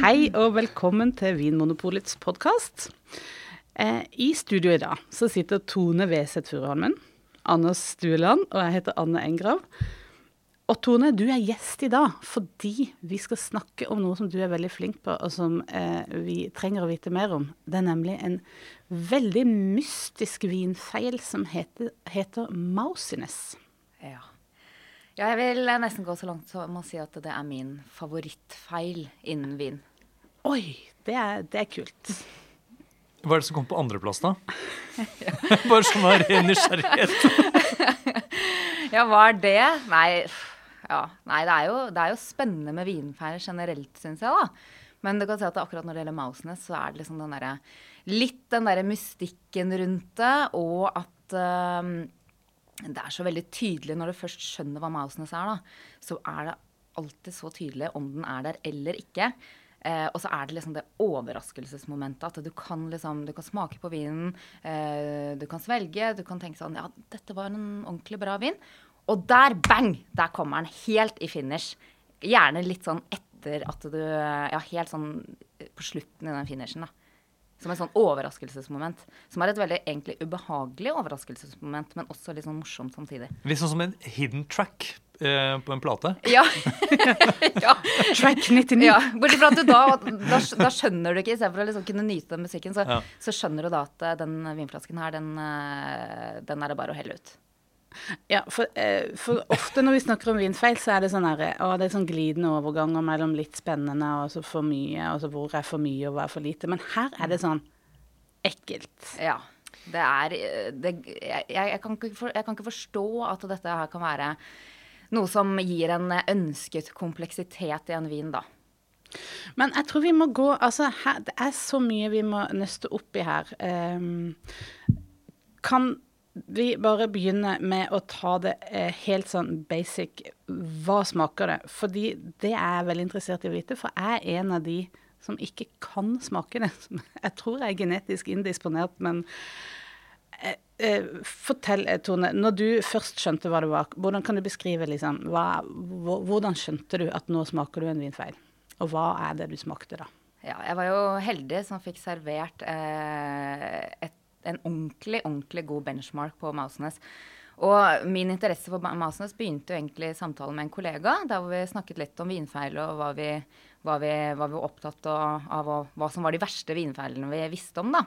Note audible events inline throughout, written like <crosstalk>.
Hei og velkommen til Vinmonopolets podkast. Eh, I studio i dag så sitter Tone Weseth Furuholmen, Anders Stueland og jeg heter Anne Engrav. Og Tone, du er gjest i dag fordi vi skal snakke om noe som du er veldig flink på, og som eh, vi trenger å vite mer om. Det er nemlig en veldig mystisk vinfeil som heter, heter Mousiness. Ja. ja. jeg vil nesten gå så langt som å si at det er min favorittfeil innen vin. Oi, det er, det er kult. Hva er det som kom på andreplass, da? <laughs> Bare sånn av ren nysgjerrighet. <laughs> ja, hva er det? Nei, ja. Nei, det er, jo, det er jo spennende med vinfeier generelt, syns jeg, da. Men du kan si at akkurat når det gjelder Mousenes, så er det liksom den der, litt den derre mystikken rundt det, og at uh, det er så veldig tydelig når du først skjønner hva Mousenes er, da, så er det alltid så tydelig om den er der eller ikke. Eh, og så er det liksom det overraskelsesmomentet. At du kan liksom, du kan smake på vinen, eh, du kan svelge, du kan tenke sånn Ja, dette var en ordentlig bra vin. Og der, bang! Der kommer den helt i finish. Gjerne litt sånn etter at du Ja, helt sånn på slutten i den finishen, da. Som et sånn overraskelsesmoment. Som er et veldig egentlig ubehagelig overraskelsesmoment, men også litt sånn morsomt samtidig. Litt sånn som en hidden track eh, på en plate? <laughs> Ja. <laughs> ja. Track 99. Ja. Bortsett fra at du da, da, da skjønner du ikke, istedenfor å liksom kunne nyte den musikken, så, ja. så, skjønner du da at eh, den vinflasken her, den, eh, den er det bare å helle ut. Ja, for, for, ofte når vi snakker om vinfeil, så er det sånn her, å, det er sånn glidende overganger mellom litt spennende og så for mye, og så hvor er for mye og hva er for lite. Men her er det sånn ekkelt. Ja. Det er det, jeg, jeg, kan for, jeg, kan ikke forstå at dette her kan være noe som gir en ønsket kompleksitet i en vin, da. Men jeg tror vi må gå Altså, her, det er så mye vi må nøste opp i her. Um, kan vi bare begynne med å ta det eh, helt sånn basic. Hva smaker det? Fordi det er jeg veldig interessert i å vite, for jeg er en av de som ikke kan smake det. <laughs> Jeg tror jeg er genetisk indisponert, men eh, eh, fortell, eh, Tone. Når du først skjønte hva det var, hvordan kan du beskrive liksom, hva, Hvordan skjønte du at nå smaker du en vinfeil? Og hva er det du smakte da? Ja, jeg var jo heldig som fikk servert eh, et en ordentlig, ordentlig god benchmark på Mausnes. Og min interesse for Masnes begynte jo egentlig samtalen med en kollega, der vi snakket litt om vinfeil og hva vi, hva vi, hva vi var opptatt av og hva som var de verste vinfeilene vi visste om, da.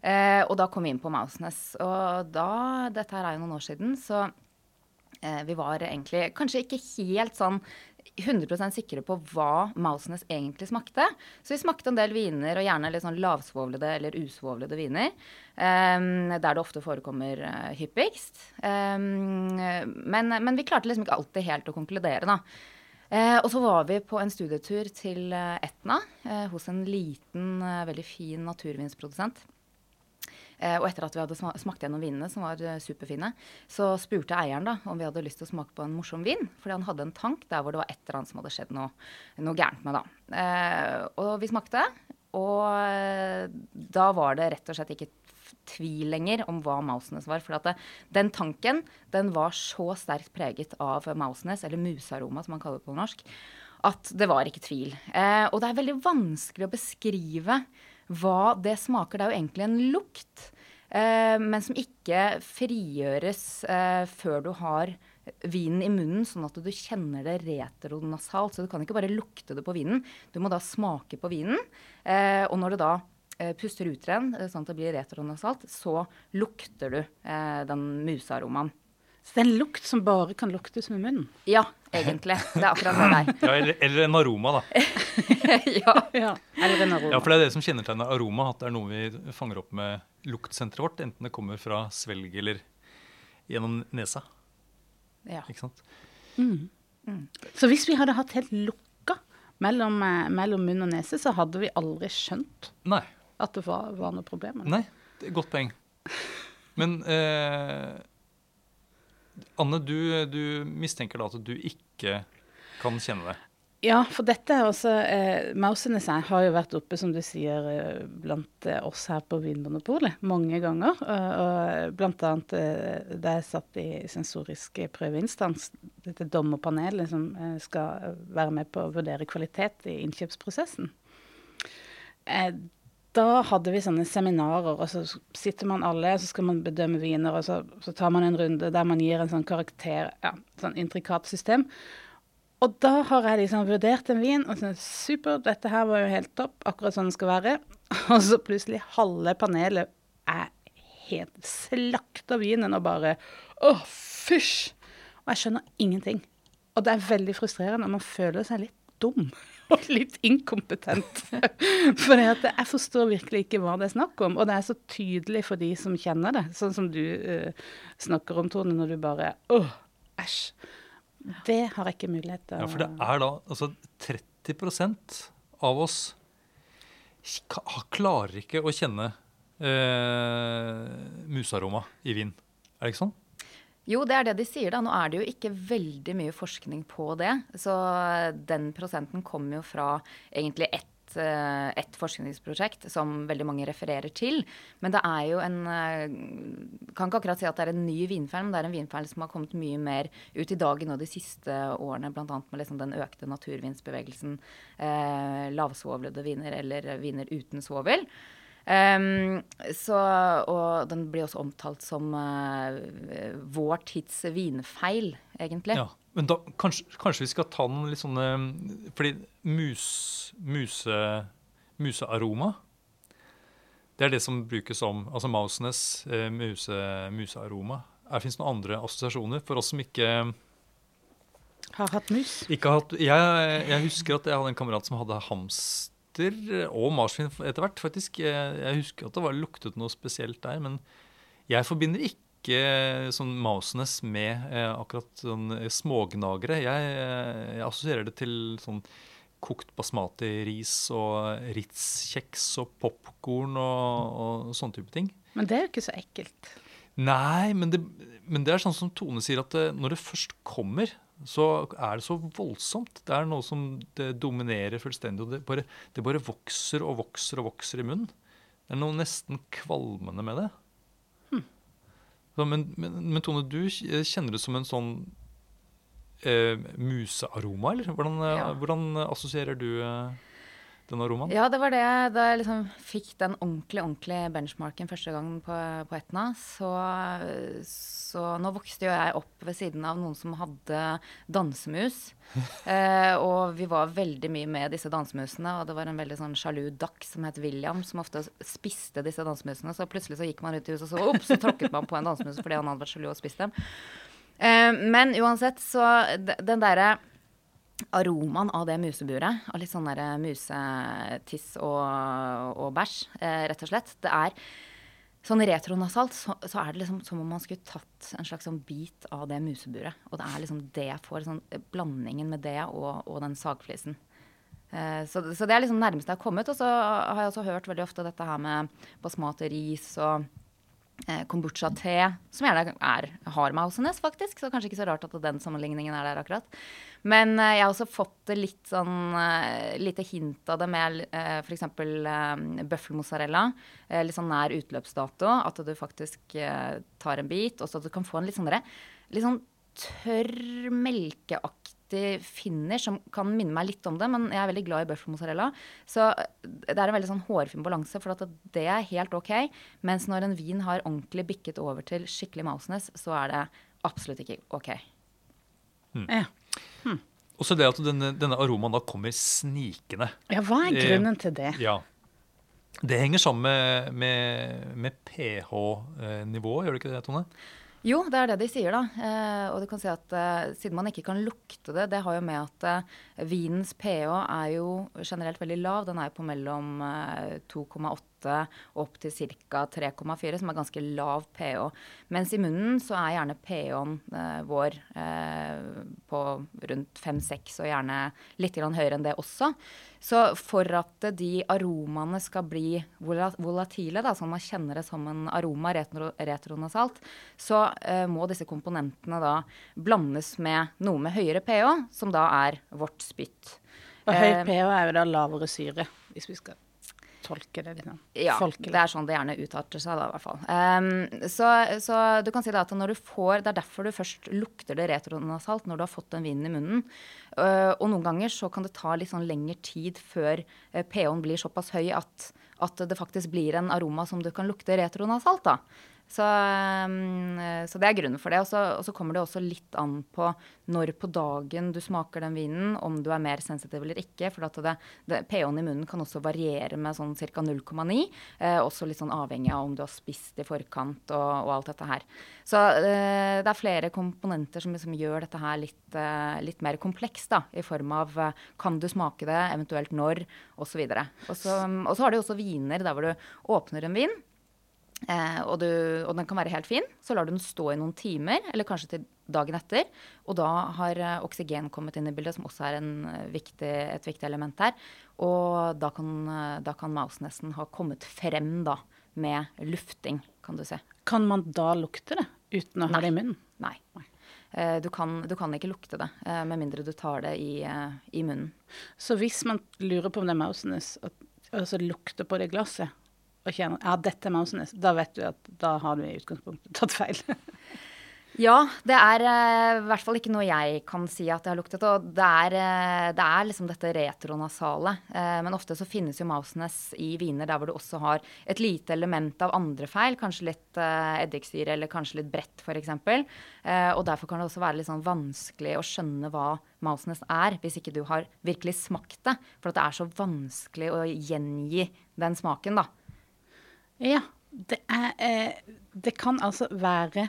Eh, og da kom vi inn på Mausnes. Og da, dette her er jo noen år siden, så eh, vi var egentlig kanskje ikke helt sånn 100% sikre på hva Mousenes egentlig smakte. Så vi smakte en del viner, og gjerne litt sånn lavsvovlede eller usvovlede viner. Um, der det ofte forekommer uh, hyppigst. Um, men, men, vi klarte liksom ikke alltid helt å konkludere, da. Uh, og så var vi på en studietur til uh, Etna hos en liten, veldig fin naturvinsprodusent. Eh, og etter at vi hadde smakt gjennom vinene, som var eh, superfine, så spurte eieren da om vi hadde lyst til å smake på en morsom vin. Fordi han hadde en tank der hvor det var et eller annet som hadde skjedd noe, noe gærent med. da. Eh, og vi smakte, og da var det rett og slett ikke tvil lenger om hva Mousenes var. For det, den tanken den var så sterkt preget av Mousenes, eller musaroma som man kaller det på norsk, at det var ikke tvil. Eh, og det er veldig vanskelig å beskrive hva det smaker. Det er jo egentlig en lukt, eh, men som ikke frigjøres eh, før du har vinen i munnen, sånn at du kjenner det retronasalt. Så du kan ikke bare lukte det på vinen, du må da smake på vinen. Eh, og når du da eh, puster ut den, eh, sånn at det blir retronasalt, så lukter du eh, den musearomaen. Så det er en lukt som bare kan luktes med munnen? Ja, egentlig. Det er akkurat det der. <laughs> Ja, eller, eller, en aroma, da. <laughs> ja. ja. Eller en aroma. Ja, for det er det som kjennetegner aroma, at det er noe vi fanger opp med luktsenteret vårt, enten det kommer fra svelg eller gjennom nesa. Ja. Ikke sant? Mm. Mm. Så hvis vi hadde hatt helt lukka mellom, eh, mellom, munn og nese, så hadde vi aldri skjønt Nei. at det var, var noe problem? Nei, det er et godt poeng. Men eh, Anne, du, du, mistenker da at du ikke kan kjenne det? Ja, for dette er også eh, Mausenes har jo vært oppe, som du sier, eh, blant eh, oss her på Vinmonopolet mange ganger. Og, og blant annet eh, da jeg satt i sensorisk prøveinstans, dette dommerpanelet som eh, skal være med på å vurdere kvalitet i innkjøpsprosessen. eh, da hadde vi sånne seminarer, og så sitter man alle, så skal man bedømme viner, og så, så tar man en runde der man gir en sånn karakter, ja, sånn intrikat system. Og da har jeg liksom vurdert en vin, og sånn super, dette her var jo helt topp, akkurat sånn det skal være. <laughs> Og så plutselig halve panelet er helt slakt av vinen og bare åh, fysj! Og jeg skjønner ingenting. Og det er veldig frustrerende, og man føler seg litt dum. Og <laughs> litt inkompetent. <laughs> For jeg forstår virkelig ikke hva det er snakk om. Og det er så tydelig for de som kjenner det, sånn som du uh, snakker om, Tone, når du bare åh, æsj. Det har jeg ikke mulighet til å Ja, for det er da altså 30% av oss klarer ikke å kjenne uh, musaroma i vin. Er det ikke sånn? Jo, det er det de sier. da. Nå er det jo ikke veldig mye forskning på det. Så den prosenten kommer jo fra egentlig ett eh, et forskningsprosjekt som veldig mange refererer til. Men det er jo en eh, Kan ikke akkurat si at det er en ny vinfeil, det er en vinfeil som har kommet mye mer ut i dagen nå de siste årene, bl.a. med liksom den økte naturvinsbevegelsen. Eh, lavsvovlede viner eller viner uten svovel. Um, så, og den blir også omtalt som uh, vår tids vinfeil, egentlig. Ja, Men da, kanskje, kanskje, vi skal ta den litt sånn Fordi mus, muse, musearoma Det er det som brukes om Altså Mausenes uh, muse, musearoma. Fins det noen andre assosiasjoner for oss som ikke Har hatt mus? Ikke har hatt, jeg, jeg husker at jeg hadde en kamerat som hadde hamster hamster og marsvin etter hvert, faktisk. Jeg husker at det var luktet noe spesielt der, men jeg forbinder ikke sånn Mausenes med eh, akkurat sånn smågnagere. Jeg, jeg assosierer det til sånn kokt basmati-ris og Ritz-kjeks og popkorn og, og sånne type ting. Men det er jo ikke så ekkelt. Nei, men det, men det er sånn som Tone sier, at det, når det først kommer, så er det så voldsomt. Det er noe som det dominerer fullstendig. og det bare, det bare, vokser og vokser og vokser i munnen. Det er noe nesten kvalmende med det. Hmm. Så, men, men, men, Tone, du kjenner det som en sånn eh, musearoma, eller? Hvordan, ja. hvordan assosierer du eh, den romanen? Ja, det var det. Da jeg liksom fikk den ordentlig ordentlig benchmarken første gang på, på Etna, så, så, Nå vokste jo jeg opp ved siden av noen som hadde dansemus. <laughs> eh, og vi var veldig mye med disse dansemusene, og det var en veldig sånn sjalu dakk som het William, som ofte spiste disse dansemusene. Så plutselig så gikk man rundt i huset, og så, opp, så tråkket man på en dansemus fordi han hadde vært sjalu og spist dem. Eh, men uansett, så den derre aromaen av det museburet, av litt sånn der eh, musetiss og, og bæsj, eh, rett og slett, det er Sånn retronasalt så, så, er det liksom som om man skulle tatt en slags sånn bit av det museburet. Og det er liksom det jeg får, sånn, blandingen med det og, og den sagflisen. Eh, så, så, det er liksom nærmest jeg har kommet. Og så har jeg også hørt veldig ofte dette her med basmati ris og eh, kombucha-te, som gjerne er harmausenes faktisk. Så kanskje ikke så rart at den sammenligningen er der akkurat. Men uh, jeg har også fått litt sånn uh, lite hint av det med uh, f.eks. Uh, bøffelmozzarella. Litt sånn nær utløpsdato. At du faktisk tar en bit, og så du kan få en litt sånn, litt sånn tørr, melkeaktig finish som kan minne meg litt om det, men jeg er veldig glad i bøffelmozzarella. Så det er en veldig sånn hårfin balanse, for det er helt OK. Mens når en vin har ordentlig bikket over til skikkelig Mausnes, så er det absolutt ikke OK. Mm. Ja. Hmm. Også det at denne, denne, aromaen da kommer snikende. Ja, Hva er grunnen til det? Eh, ja. Det henger sammen med, med, med pH-nivået, gjør det ikke det, Tone? Jo, det er det de sier, da. Eh, og du kan si at eh, siden man ikke kan lukte det, det har jo med at eh, vinens pH er jo generelt veldig lav. Den er på mellom 2,8 opp til ca. 3,4, som er ganske lav pH. Mens i munnen så er gjerne pH-en eh, vår eh, på rundt 5-6, og gjerne litt høyere enn det også. Så for at de aromaene skal bli volatile, da, sånn man kjenner det som en aroma retro, retronasalt, så eh, må disse komponentene da blandes med noe med høyere pH, som da er vårt spytt. Og høyt eh, pH er jo da lavere syre, hvis vi skal tolke det. Liksom. Ja, Folkelig. det er sånn det gjerne utarter seg, da, i hvert fall. Um, så, så du kan si da at når du får Det er derfor du først lukter det retronasalt når du har fått den vinen i munnen. Uh, og noen ganger så kan det ta litt sånn lengre tid før uh, pH-en blir såpass høy at, at det faktisk blir en aroma som du kan lukte retronasalt, da. Så, ehm, så det er grunnen for det. Og så, og så kommer det også litt an på når på dagen du smaker den vinen, om du er mer sensitiv eller ikke. For at det, det, pH-en i munnen kan også variere med sånn ca. 0,9. Eh, også litt sånn avhengig av om du har spist i forkant og, og alt dette her. Så eh, det er flere komponenter som liksom gjør dette her litt, eh, litt mer komplekst. I form av eh, kan du smake det, eventuelt når, osv. Og så og så har du også viner der hvor du åpner en vin. Eh, og, du, og, den kan være helt fin. Så lar du den stå i noen timer, eller kanskje til dagen etter. Og da har eh, oksygen kommet inn i bildet, som også er eh, viktig, et viktig element her. Og da kan, eh, da kan mousenesten ha kommet frem da, med lufting, kan du se. Kan man da lukte det uten å ha det i munnen? Nei. Eh, du, kan, du kan ikke lukte det, eh, med mindre du tar det i, i munnen. Så hvis man lurer på om det er Mausenes, altså lukter på det glasset, og kjenner ja, dette er Mausenes, da vet du at da har du i utgangspunktet tatt feil. <laughs> Ja, det er eh, i hvert fall ikke noe jeg kan si at jeg har luktet. Og det er, eh, det er liksom dette retronasale. Eh, men ofte så finnes jo Mausenes i viner der hvor du også har et lite element av andre feil. Kanskje litt eddiksyre eller kanskje litt brett, f.eks. Eh, og derfor kan det også være litt sånn vanskelig å skjønne hva Mausenes er, hvis ikke du har virkelig smakt det. For det er så vanskelig å gjengi den smaken, da. Ja, det er eh, Det kan altså være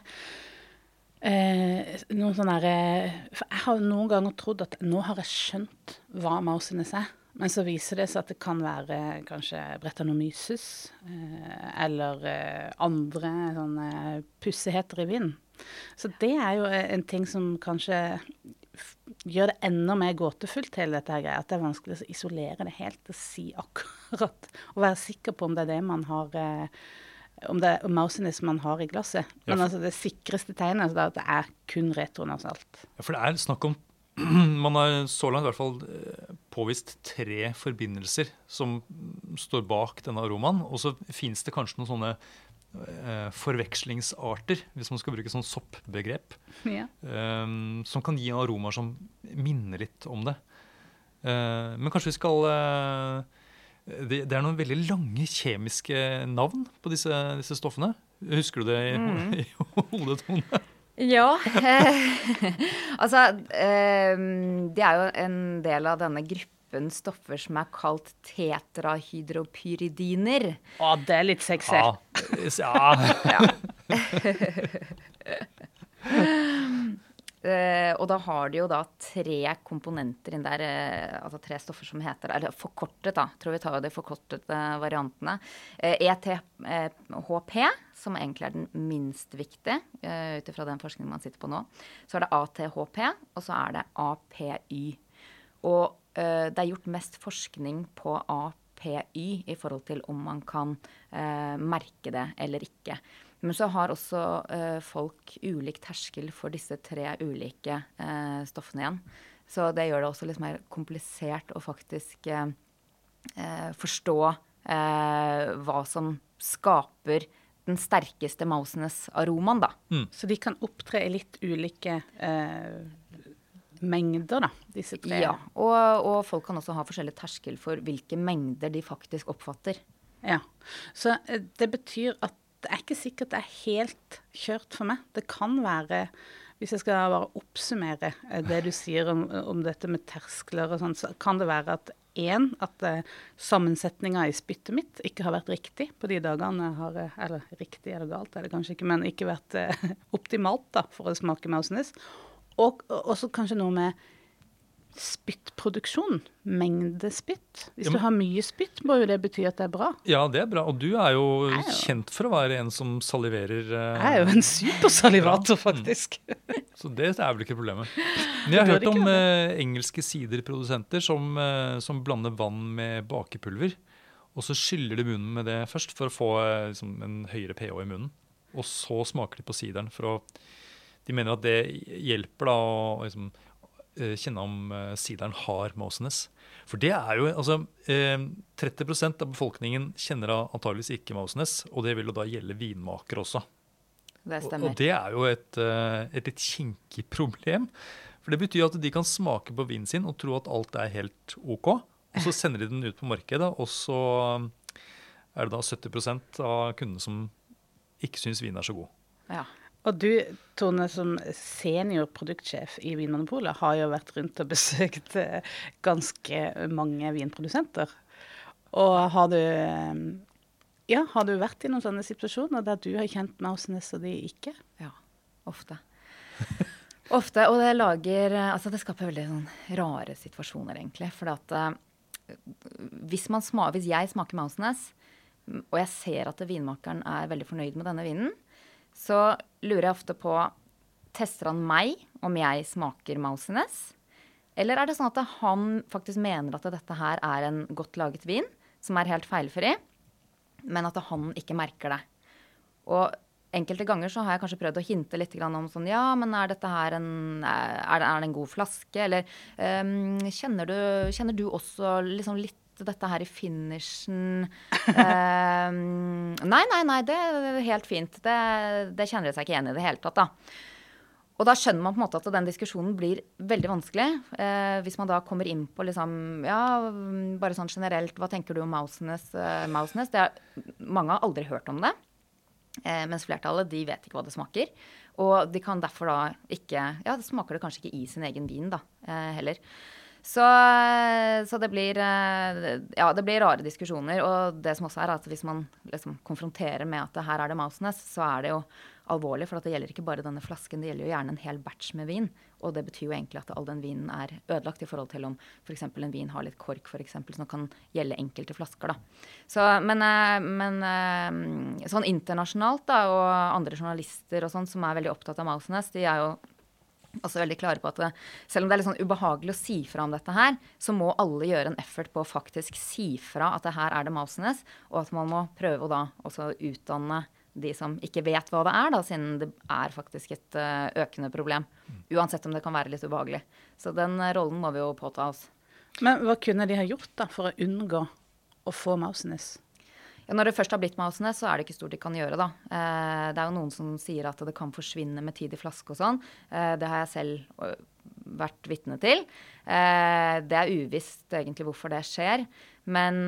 eh, noen sånne derre For jeg har noen ganger trodd at nå har jeg skjønt hva Mausenes er. Men så viser det seg at det kan være kanskje Brettanomyces eh, eller eh, andre sånne pussigheter i vinden. Så det er jo eh, en ting som kanskje gjør det enda mer gåtefullt, hele dette her greia. At det er vanskelig å isolere det helt og si akkurat <laughs> Og være sikker på om det er det man har eh, om det er mausenes man har i glasset. Ja, Men for- altså det sikreste tegnet er at det er kun retronasalt. Ja, for det er snakk om <clears throat> Man har så langt i hvert fall eh, påvist tre forbindelser som står bak denne aromaen. Og så fins det kanskje noen sånne forvekslingsarter, hvis man skal bruke sånn soppbegrep, Ja. um, som kan gi en aroma som minner litt om det. Uh, men kanskje vi skal uh, det, det er noen veldig lange kjemiske navn på disse, disse stoffene. Husker du det i, <laughs> i hodet, Tone? Ja. <laughs> altså, eh, det er jo en del av denne gruppen stoffer som er kalt tetrahydropyridiner. Å, det er litt sexy. Ja. ja. Uh, <laughs> og da har de jo da tre komponenter inn der, uh, altså tre stoffer som heter Eller forkortet, da. Tror vi tar jo de forkortede variantene. Uh, ETHP, som egentlig er den minst viktige, eh, ut ifra den forskningen man sitter på nå. Så er det ATHP, og så er det APY. Og eh, det er gjort mest forskning på APY i forhold til om man kan eh, merke det eller ikke. Men så har også eh, folk ulik terskel for disse tre ulike eh, stoffene igjen. Så det gjør det også litt mer komplisert å faktisk eh, eh, forstå eh, hva som skaper den sterkeste mausenes aromaen, da. Så de kan opptre i litt ulike eh, mengder, da, disse tre. Ja, og, og folk kan også ha forskjellig terskel for hvilke mengder de faktisk oppfatter. Ja. Så eh, det betyr at det er ikke sikkert det er helt kjørt for meg. Det kan være hvis jeg skal bare oppsummere eh, det du sier om, om dette med terskler og sånn, så kan det være at én, at eh, sammensetninga i spyttet mitt ikke har vært riktig på de dagene jeg har Eller riktig eller galt er det kanskje ikke, men ikke vært <laughs> optimalt da, for å smake Mausenes. Og og også kanskje noe med spyttproduksjon. Mengde spytt. Hvis Ja, du har mye spytt, må jo det bety at det er bra. Ja, det er bra. Og du er jo er jo- kjent for å være en som saliverer. Uh, Jeg er jo en supersalivator, faktisk. Så det er vel ikke problemet. <laughs> Men jeg har hørt om eh, engelske siderprodusenter som, uh, som blander vann med bakepulver. Og så skyller de munnen med det først for å få liksom, en høyere pH i munnen. Og så smaker de på sideren for å De mener at det hjelper da å liksom eh, kjenne om eh, sideren har Moseness. For det er jo altså eh, 30% av befolkningen kjenner antageligvis ikke Moseness, og det vil jo da gjelde vinmakere også. Det stemmer. og det er jo et, eh, et litt kinkig problem. For det betyr at de kan smake på vinen sin og tro at alt er helt OK. Og så sender de den ut på markedet, og så er det da 70% av kundene som ikke syns vinen er så god. Ja. Og du, Tone, som senior produktsjef i Vinmonopolet, har jo vært rundt og besøkt eh, ganske mange vinprodusenter. Og har du eh, ja, har du vært i noen sånne situasjoner der du har kjent Mausnes og de ikke? Ja, ofte. <laughs> ofte, og det lager Altså, det skaper veldig sånn rare situasjoner, egentlig. For at eh, hvis, man sma, hvis jeg smaker Mausnes, og jeg ser at vinmakeren er veldig fornøyd med denne vinen, så lurer jeg ofte på Tester han meg om jeg smaker Mausenes? Eller er det sånn at han faktisk mener at dette her er en godt laget vin, som er helt feilfri, men at han ikke merker det? Og enkelte ganger så har jeg kanskje prøvd å hinte litt om sånn Ja, men er dette her en Er det, er det en god flaske? Eller um, kjenner, du, kjenner du også liksom litt dette her i finishen eh, Nei, nei, nei, det er helt fint. Det, det kjenner de seg ikke igjen i det hele tatt, da. Og da skjønner man på en måte at den diskusjonen blir veldig vanskelig. Eh, hvis man da kommer inn på liksom Ja, bare sånn generelt, hva tenker du om Mouseness? Eh, mange har aldri hørt om det. Eh, mens flertallet de vet ikke hva det smaker. Og de kan derfor da ikke Ja, det smaker det kanskje ikke i sin egen vin, da, eh, heller. Så, så det blir eh, Ja, det blir rare diskusjoner. Og det som også er, at hvis man liksom konfronterer med at her er det Mouseness, så er det jo alvorlig. For det gjelder ikke bare denne flasken, det gjelder jo gjerne en hel batch med vin. Og det betyr jo egentlig at all den vinen er ødelagt i forhold til om f.eks. en vin har litt kork, eksempel, som kan gjelde enkelte flasker. da. Så, men, eh, men eh, sånn internasjonalt, da, og andre journalister og sånn som er veldig opptatt av Mouseness, de er jo også veldig klare på at selv om det er litt sånn ubehagelig å si fra om dette her, så må alle gjøre en effort på å faktisk si fra at det her er det Mausenes, og at man må prøve å da også utdanne de som ikke vet hva det er, da, siden det er faktisk et uh, økende problem. Uansett om det kan være litt ubehagelig. Så den uh, rollen må vi jo påta oss. Men hva kunne de ha gjort da for å unngå å få Mausenes? Når det først har blitt Mausenes, så er det ikke stort de kan gjøre, da. Uh, det er jo noen som sier at det kan forsvinne med tid i flaske og sånn. det har jeg selv vært vitne til. det er uvisst egentlig hvorfor det skjer. Men,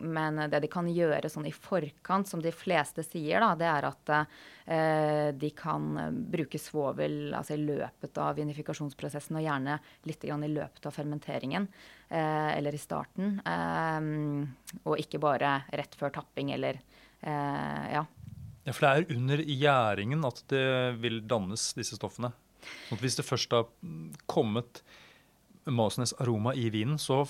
men, det de kan gjøre sånn i forkant, som de fleste sier, da, det er at eh, de kan bruke svovel altså i løpet av vinifikasjonsprosessen, og gjerne litt i løpet av fermenteringen, eh, eller i starten. Eh, og ikke bare rett før tapping eller ja. Ja, For det er under gjæringen at det vil dannes, disse stoffene. Sånn hvis det først har kommet masenes aroma i vinen, så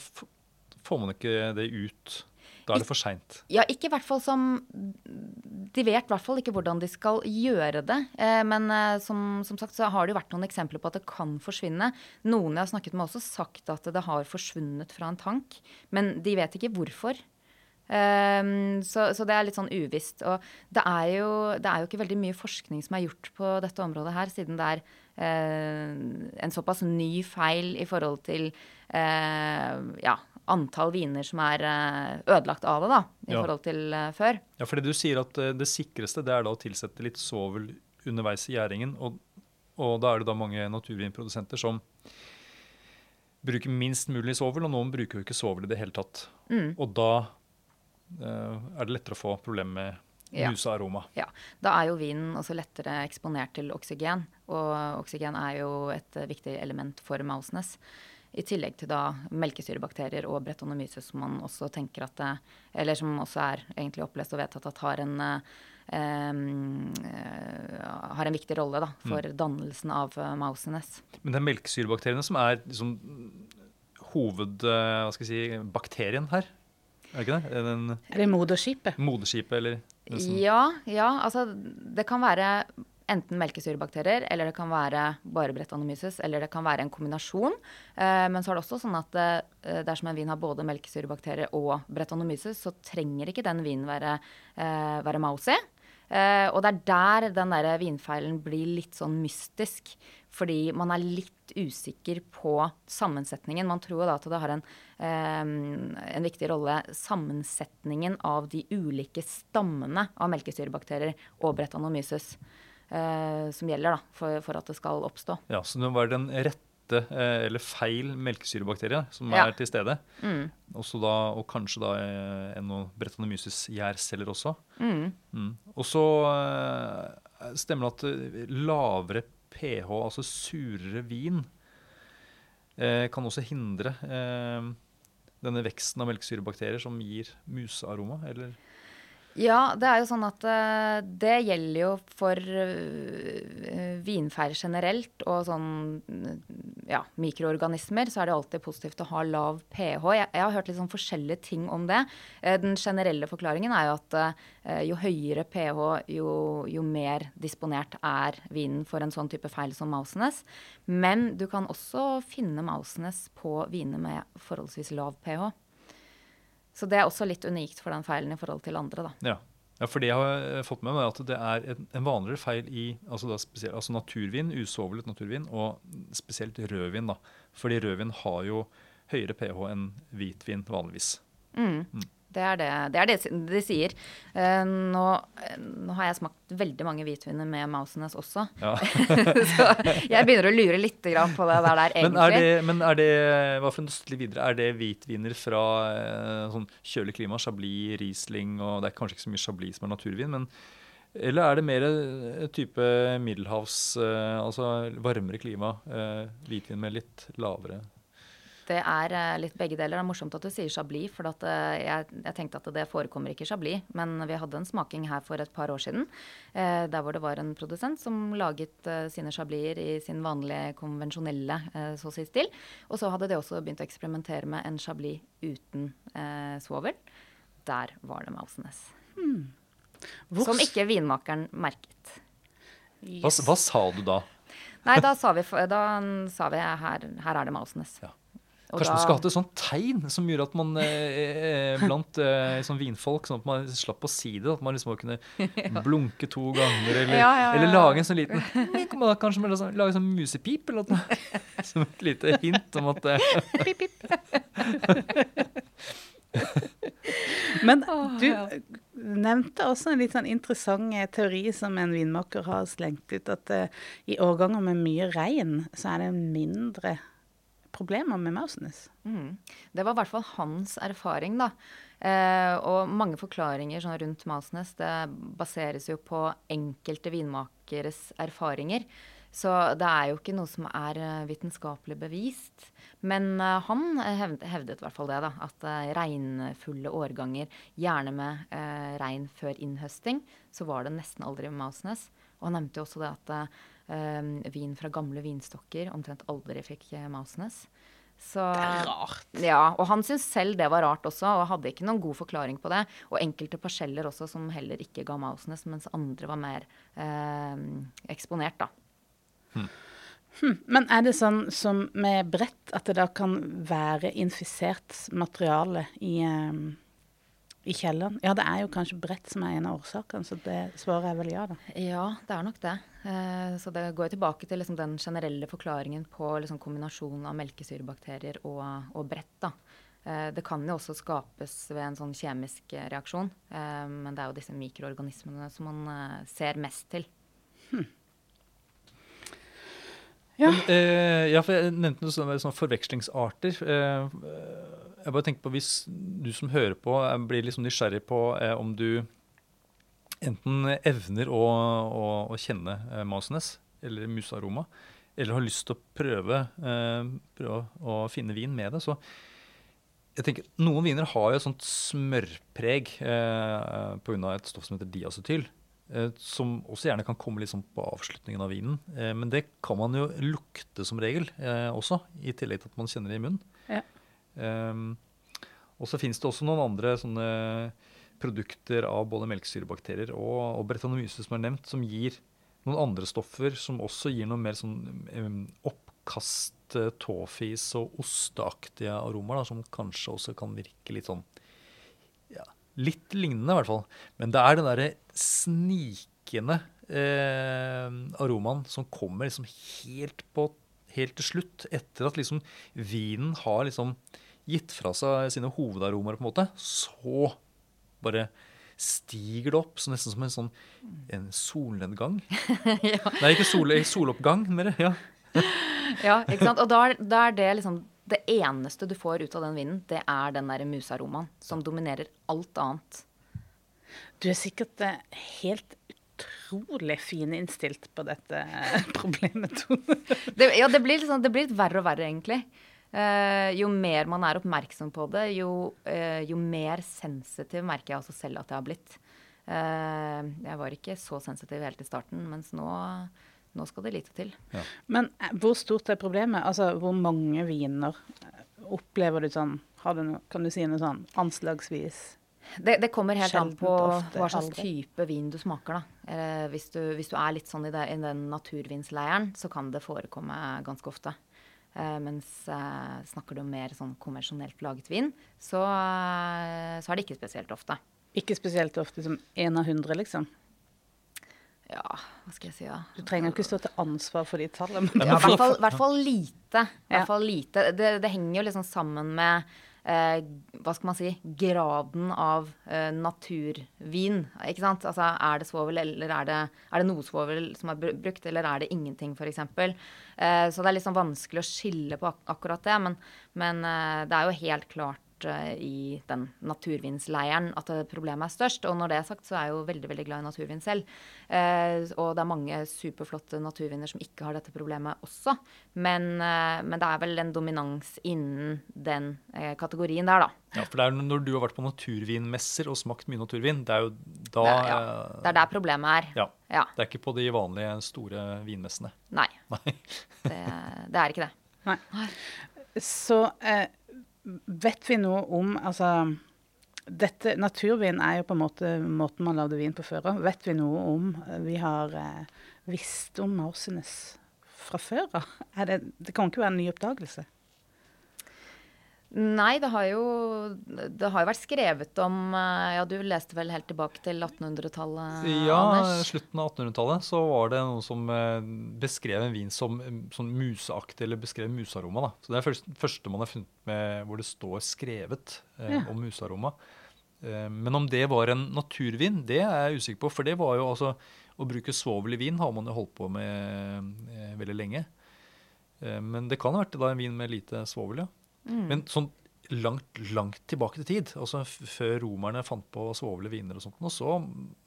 får man ikke det ut. Da er det for seint. Ja, ikke i hvert fall som De vet i hvert fall ikke hvordan de skal gjøre det. Eh, men eh, som, som, sagt så har det jo vært noen eksempler på at det kan forsvinne. Noen jeg har snakket med, har også sagt at det har forsvunnet fra en tank. Men de vet ikke hvorfor. Um, så, så, det er litt sånn uvisst. Og det er, jo, det er, jo, ikke veldig mye forskning som er gjort på dette området her, siden det er en såpass ny feil i forhold til uh, ja, antall viner som er uh, ødelagt av det, da, i Ja. forhold til før. Ja, fordi du sier at det sikreste det er da å tilsette litt svovel underveis i gjæringen. Og, og da er det da mange naturvinprodusenter som bruker minst mulig svovel, og noen bruker jo ikke svovel i det hele tatt. Mm. Og da eh, er det lettere å få problemer med Ja. musearoma. Ja, Da er jo vinen også lettere eksponert til oksygen. Og oksygen er jo et eh, viktig element for Mausenes. I tillegg til da melkesyrebakterier og bretonomyces, som man også tenker at det, Eller som også er egentlig opplest og vedtatt at har en, eh, eh, har en viktig rolle da, for dannelsen av eh, Mausenes. Men det er melkesyrebakteriene som er liksom hovedbakterien eh, si her. Er det ikke det? Den Er det moderskipet? moderskipet, eller den Ja, ja, altså det kan være enten melkesyrebakterier, eller det kan være bare bretonomyces, eller det kan være en kombinasjon. Eh, men så er det også sånn at eh, dersom en vin har både melkesyrebakterier og bretonomyces, så trenger ikke den vinen være, eh, være mousy. Eh, og det er der den der vinfeilen blir litt sånn mystisk. Fordi man er litt usikker på sammensetningen. Man tror da at det har en, eh, en viktig rolle sammensetningen av de ulike stammene av melkesyrebakterier og bretanomyces eh, som gjelder da, for, for, at det skal oppstå. Ja, Så det var den rette eh, eller feil melkesyrebakterie som ja. er til stede. Mm. Da, og kanskje da eno bretanomyces gjærceller også. Mm. Mm. Og så stemmer det at lavere pH, altså surere vin, eh, kan også hindre eh, denne veksten av melkesyrebakterier som gir musearoma, eller? Ja, det er jo sånn at uh, det gjelder jo for uh, vinfeil generelt og sånn ja, mikroorganismer. Så er det alltid positivt å ha lav pH. Jeg, jeg har hørt litt sånn forskjellige ting om det. Uh, den generelle forklaringen er jo at jo høyere pH, jo, jo, mer disponert er vinen for en sånn type feil som Mausenes. Men du kan også finne Mausenes på viner med forholdsvis lav pH. Så det er også litt unikt for den feilen i forhold til andre. da. Ja. Ja, for det jeg har fått med meg, at det er en, en vanligere feil i altså, spesielt, altså naturvin, usovlet naturvin, og spesielt rødvin. da. Fordi rødvin har jo høyere pH enn hvitvin vanligvis. Mm. Mm. Det er det, det, er det de sier. Uh, nå, nå, har jeg smakt veldig mange hvitviner med Mausenes også. Ja. <laughs> så jeg begynner å lure litt på det der, der egentlig. Men er det, men er det hva for en videre, er det hvitviner fra uh, sånn kjølig klima? Chablis, Riesling og Det er kanskje ikke så mye Chablis som er naturvin, men eller er det mer type middelhavs, uh, altså varmere klima, hvitvin med litt lavere det er uh, litt begge deler. Det er morsomt at du sier Chablis, for at, uh, jeg, jeg, tenkte at det forekommer ikke Chablis. Men vi hadde en smaking her for et par år siden eh, der hvor det var en produsent som laget sine Chablis i sin vanlige, konvensjonelle så å si stil. Og så hadde de også begynt å eksperimentere med en Chablis uten svovel. Der var det Mausenes. Hmm. Som ikke vinmakeren merket. Yes. Hva, hva, sa du da? Nei, da sa vi, da sa vi her, her er det Mausenes. Ja. Kanskje da... man skulle hatt et sånt tegn som gjorde at man eh, eh blant eh, sånn vinfolk sånn at man slapp å si det. At man liksom kunne <laughs> blunke to ganger, eller, ja, ja, ja. eller lage en sånn liten Kanskje man sånn, lage sånn musepip, eller noe. <laughs> Som et lite hint om at eh, <laughs> Pip, pip. Men du nevnte også en litt sånn interessant teori som en vinmaker har slengt ut, at uh, i årganger med mye regn, så er det mindre problemer med Mausnes. Mm. Det var i hvert fall hans erfaring, da. Eh, og mange forklaringer sånn, rundt Mausnes det baseres jo på enkelte vinmakeres erfaringer. Så det er jo ikke noe som er uh, vitenskapelig bevist. Men uh, han hevdet, hevdet, i hvert fall det, da. At uh, regnfulle årganger, gjerne med regn før innhøsting, så var det nesten aldri med Mausnes. Og han nevnte jo også det at vin fra gamle vinstokker omtrent aldri fikk uh, Mausenes. Så, det er rart. Ja, og han syntes selv det var rart også, og hadde ikke noen god forklaring på det. Og enkelte parseller også som heller ikke ga Mausnes, mens andre var mer eh, eksponert, da. Hmm. Hmm. Men er det sånn som med brett, at det da kan være infisert materiale i um i kjelleren? Ja, det er jo kanskje brett som er en av årsakene, så det svaret er vel ja, da. Ja, det er nok det. Eh, så det går jo tilbake til liksom den generelle forklaringen på liksom kombinasjonen av melkesyrebakterier og, og brett. da. Eh, det kan jo også skapes ved en sånn kjemisk reaksjon, eh, men det er jo disse mikroorganismene som man ser mest til. Hmm. Ja. Men, eh, ja, for jeg nevnte noe sånn, sånn forvekslingsarter. Eh, jeg bare tenker på Hvis du som hører på, blir liksom nysgjerrig på eh, om du enten evner å, å, å kjenne eh, Masnes eller musaroma, eller har lyst til å prøve, eh, prøve, å finne vin med det, så jeg tenker, Noen viner har jo et sånt smørpreg eh, pga. et stoff som heter diacetyl. Eh, som også gjerne kan komme liksom på avslutningen av vinen. Eh, men det kan man jo lukte som regel eh, også, i tillegg til at man kjenner det i munnen. Um, og så finnes det også noen andre sånne produkter av både melkesyrebakterier og, og bretanomyse som er nevnt, som gir noen andre stoffer som også gir noe mer sånn um, oppkast, tåfis og osteaktige aromaer, som kanskje også kan virke litt sånn ja, Litt lignende, i hvert fall. Men det er den derre snikende eh, aromaen som kommer liksom helt på helt til slutt, etter at liksom vinen har liksom gitt fra seg sine hovedaromaer, på en måte, så bare stiger det opp, så nesten som en sånn en solnedgang. <laughs> Nei, ikke sol, soloppgang, mer. Ja. <laughs> Ja, ikke sant. Og da er, da er det liksom det eneste du får ut av den vinen, det er den derre musaromaen som dominerer alt annet. Du er sikkert helt helt utrolig fininnstilt på dette eh, <laughs> problemet, Tone. Det, ja, det blir, liksom, det blir litt verre og verre, egentlig. Uh, jo mer man er oppmerksom på det, jo, uh, jo mer sensitiv merker jeg også selv at jeg har blitt. Uh, jeg var ikke så sensitiv helt i starten, mens nå, nå skal det lite til. Men eh, hvor stort er problemet? Altså, hvor mange viner opplever du sånn har du noe, Kan du si noe sånn anslagsvis? Det, det kommer helt an på ofte, hva slags aldri. type vin du smaker. da. Eh, hvis, du, hvis du er litt sånn i, det, i den naturvinsleiren, så kan det forekomme ganske ofte. Eh, mens eh, snakker du om mer sånn konvensjonelt laget vin, så, eh, så er det ikke spesielt ofte. Ikke spesielt ofte som én av hundre, liksom. Ja, hva skal jeg si da? Du trenger ikke stå til ansvar for de tallene. Men Ja, i hvert fall, hvert fall lite. Hvert fall lite. Det, det henger jo liksom sammen med hva skal man si, graden av eh, naturvin. Ikke sant? Altså, er det svovel, eller er det, er det noe svovel som er brukt, eller er det ingenting, f.eks.? Eh, så det er litt sånn vanskelig å skille på ak akkurat det. Men, men eh, det er jo helt klart eh, i den naturvinsleiren at problemet er størst. Og når det er sagt, så er jeg jo veldig veldig glad i naturvin selv. Eh, og det er mange superflotte naturviner som ikke har dette problemet også. Men, eh, men det er vel en dominans innen den eh, kategorien der, da. Ja, for det er når du har vært på naturvinmesser og smakt mye naturvin, det er jo da Det er, ja, det er der problemet er. Ja. Ja. Det er ikke på de vanlige store vinmessene. Nei, Nei. det, det er ikke det. Nei. Så eh, vet vi noe om Altså dette, Naturvin er jo på en måte måten man lagde vin på før. Vet vi noe om Vi har eh, visst om Marsenes fra før av? Det, det kan ikke være en ny oppdagelse? Nei, det har jo det har jo vært skrevet om eh, Ja, du leste vel helt tilbake til 1800-tallet, Ja, Anders? slutten av 1800-tallet så var det noen som eh, beskrev en vin som sånn museaktig, eller beskrev musearoma. da. Så Det er første, første man har funnet med hvor det står skrevet eh, Ja. om musearoma. Eh, men om det var en naturvin, det er jeg usikker på. For det var jo altså Å bruke svovel i vin har man jo holdt på med eh, veldig lenge. Men det kan ha vært da en vin med lite svovel, ja. Mm. Men sånn langt, langt tilbake til tid, altså før romerne fant på svovle viner og sånt, og så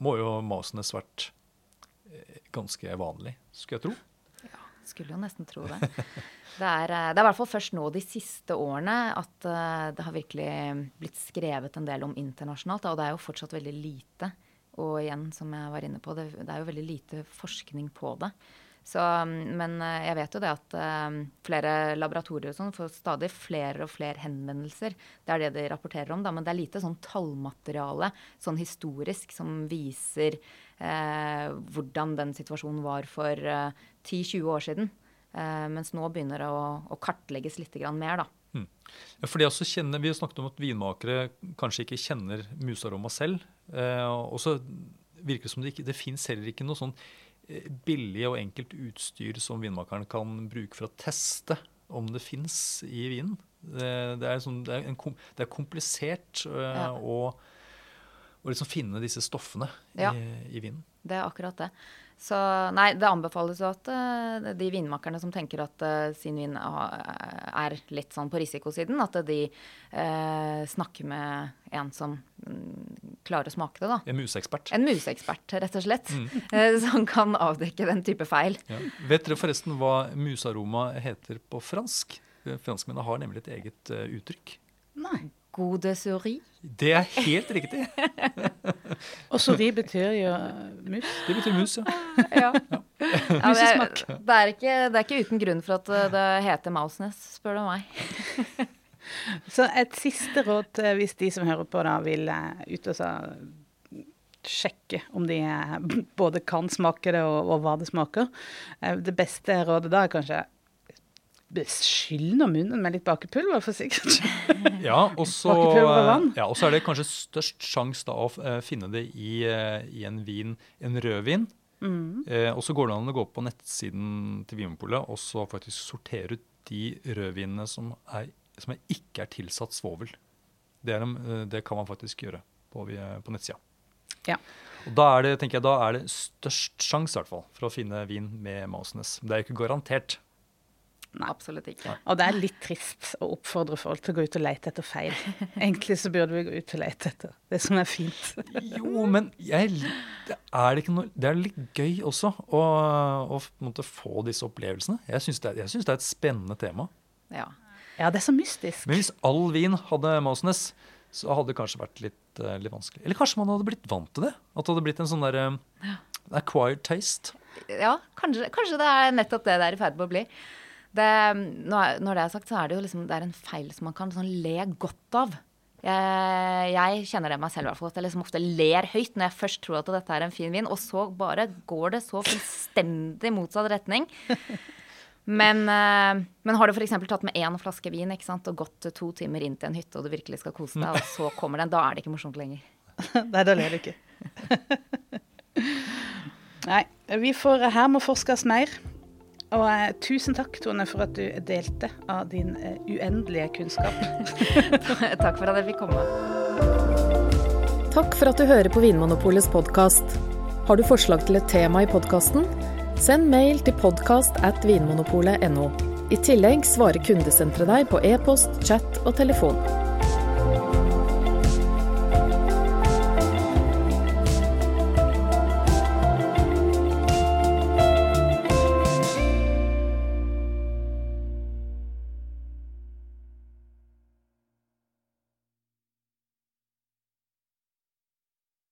må jo Masenes vært eh, ganske vanlig, skulle jeg tro. Ja, Skulle jo nesten tro det. <laughs> Det er, eh, det er i hvert fall først nå de siste årene at eh, det har virkelig blitt skrevet en del om internasjonalt. Og det er jo fortsatt veldig lite. Og igjen, som jeg var inne på, det, det er jo veldig lite forskning på det. Så, mm, men eh, jeg vet jo det at eh, flere laboratorier og sånn får stadig flere og flere henvendelser. Det er det de rapporterer om, da, men det er lite sånn tallmateriale sånn historisk som viser eh, hvordan den situasjonen var for eh, 10-20 år siden. Eh, mens nå begynner det å, å kartlegges litt mer, da. Ja, for også kjenner, Vi snakket om at vinmakere kanskje ikke kjenner musaroma selv. Eh, og så virker det som det ikke det fins heller ikke noe sånn billig og enkelt utstyr som vinmakeren kan bruke for å teste om det fins i vinen. Det, det, er sånn, det, er kom- det er komplisert eh, Ja. å, å liksom finne disse stoffene Ja. i, i vinen. Det er akkurat det. Så nei, det anbefales jo at uh, de vinmakerne som tenker at uh, sin vin ha- er litt sånn på risikosiden, at de uh, snakker med en som mm, klarer å smake det, da. En museekspert. En museekspert, rett og slett. <laughs> eh, som kan avdekke den type feil. Ja. Vet dere forresten hva musaroma heter på fransk? Franskmennene har nemlig et eget uttrykk. Nei. God de souris. Det er helt riktig. <laughs> Og souri betyr jo mus. Det betyr mus, ja. Ja. Ja, <laughs> det, er, det, er ikke, det er ikke uten grunn for at eh, det heter Mausnes, spør du meg. <laughs> Så et siste råd eh, hvis de som hører på da vil eh, ut og så sjekke om de både kan smake det og, og hva det smaker. Det beste rådet da er kanskje skyll nå munnen med litt bakepulver for sikkert. <laughs> Ja, og så vann. ja, og så er det kanskje størst sjanse å eh, finne det i, eh, i en vin, en rødvin, Eh, og så går det an å gå på nettsiden til Vinmonopolet og så faktisk sortere ut de rødvinene som, er, som er ikke er tilsatt svovel. Det, er, eh, det kan man faktisk gjøre på, vi- på nettsida. Ja. Og da er det, tenker jeg, da er det størst sjanse i hvert fall, for å finne vin med Mausnes. Det er jo ikke garantert. Nei. Absolutt ikke. Og det er litt trist å oppfordre folk til å gå ut og lete etter feil. <laughs> Egentlig så burde vi gå ut og lete etter det som er fint. Jo, men jeg, det, er det, ikke noe, det er litt gøy også å, å måtte få disse opplevelsene. Jeg syns det, er- synes det er et spennende tema. Ja. Ja, det er så mystisk. Men hvis all vin hadde Mausenes, så hadde det kanskje vært litt, eh, litt vanskelig. Eller kanskje man hadde blitt vant til det? At det hadde blitt en sånn der eh, acquired taste. ja kanskje, kanskje det er nettopp det det er i ferd med å bli. Det, når, det er sagt, så er det jo liksom, det er en feil som man kan sånn le godt av. Jeg, jeg kjenner det meg selv at jeg liksom ofte ler høyt når jeg først tror at dette er en fin vin, og så bare går det så fullstendig motsatt retning. Men, eh, men har du f.eks. tatt med én flaske vin ikke sant, og gått to timer inn til en hytte og du virkelig skal kose deg, og så kommer den, da er det ikke morsomt lenger. <laughs> Nei, da ler du ikke. <laughs> Nei, vi får her må forskes mer. Og eh, tusen takk, Tone, for at du delte av din eh, uendelige kunnskap. <laughs> Takk for at jeg fikk komme. Takk for at du hører på Vinmonopolets podkast. Har du forslag til et tema i podkasten? Send mail til podkast at vinmonopolet.no. I tillegg svarer kundesenteret deg på e-post, chat og telefon.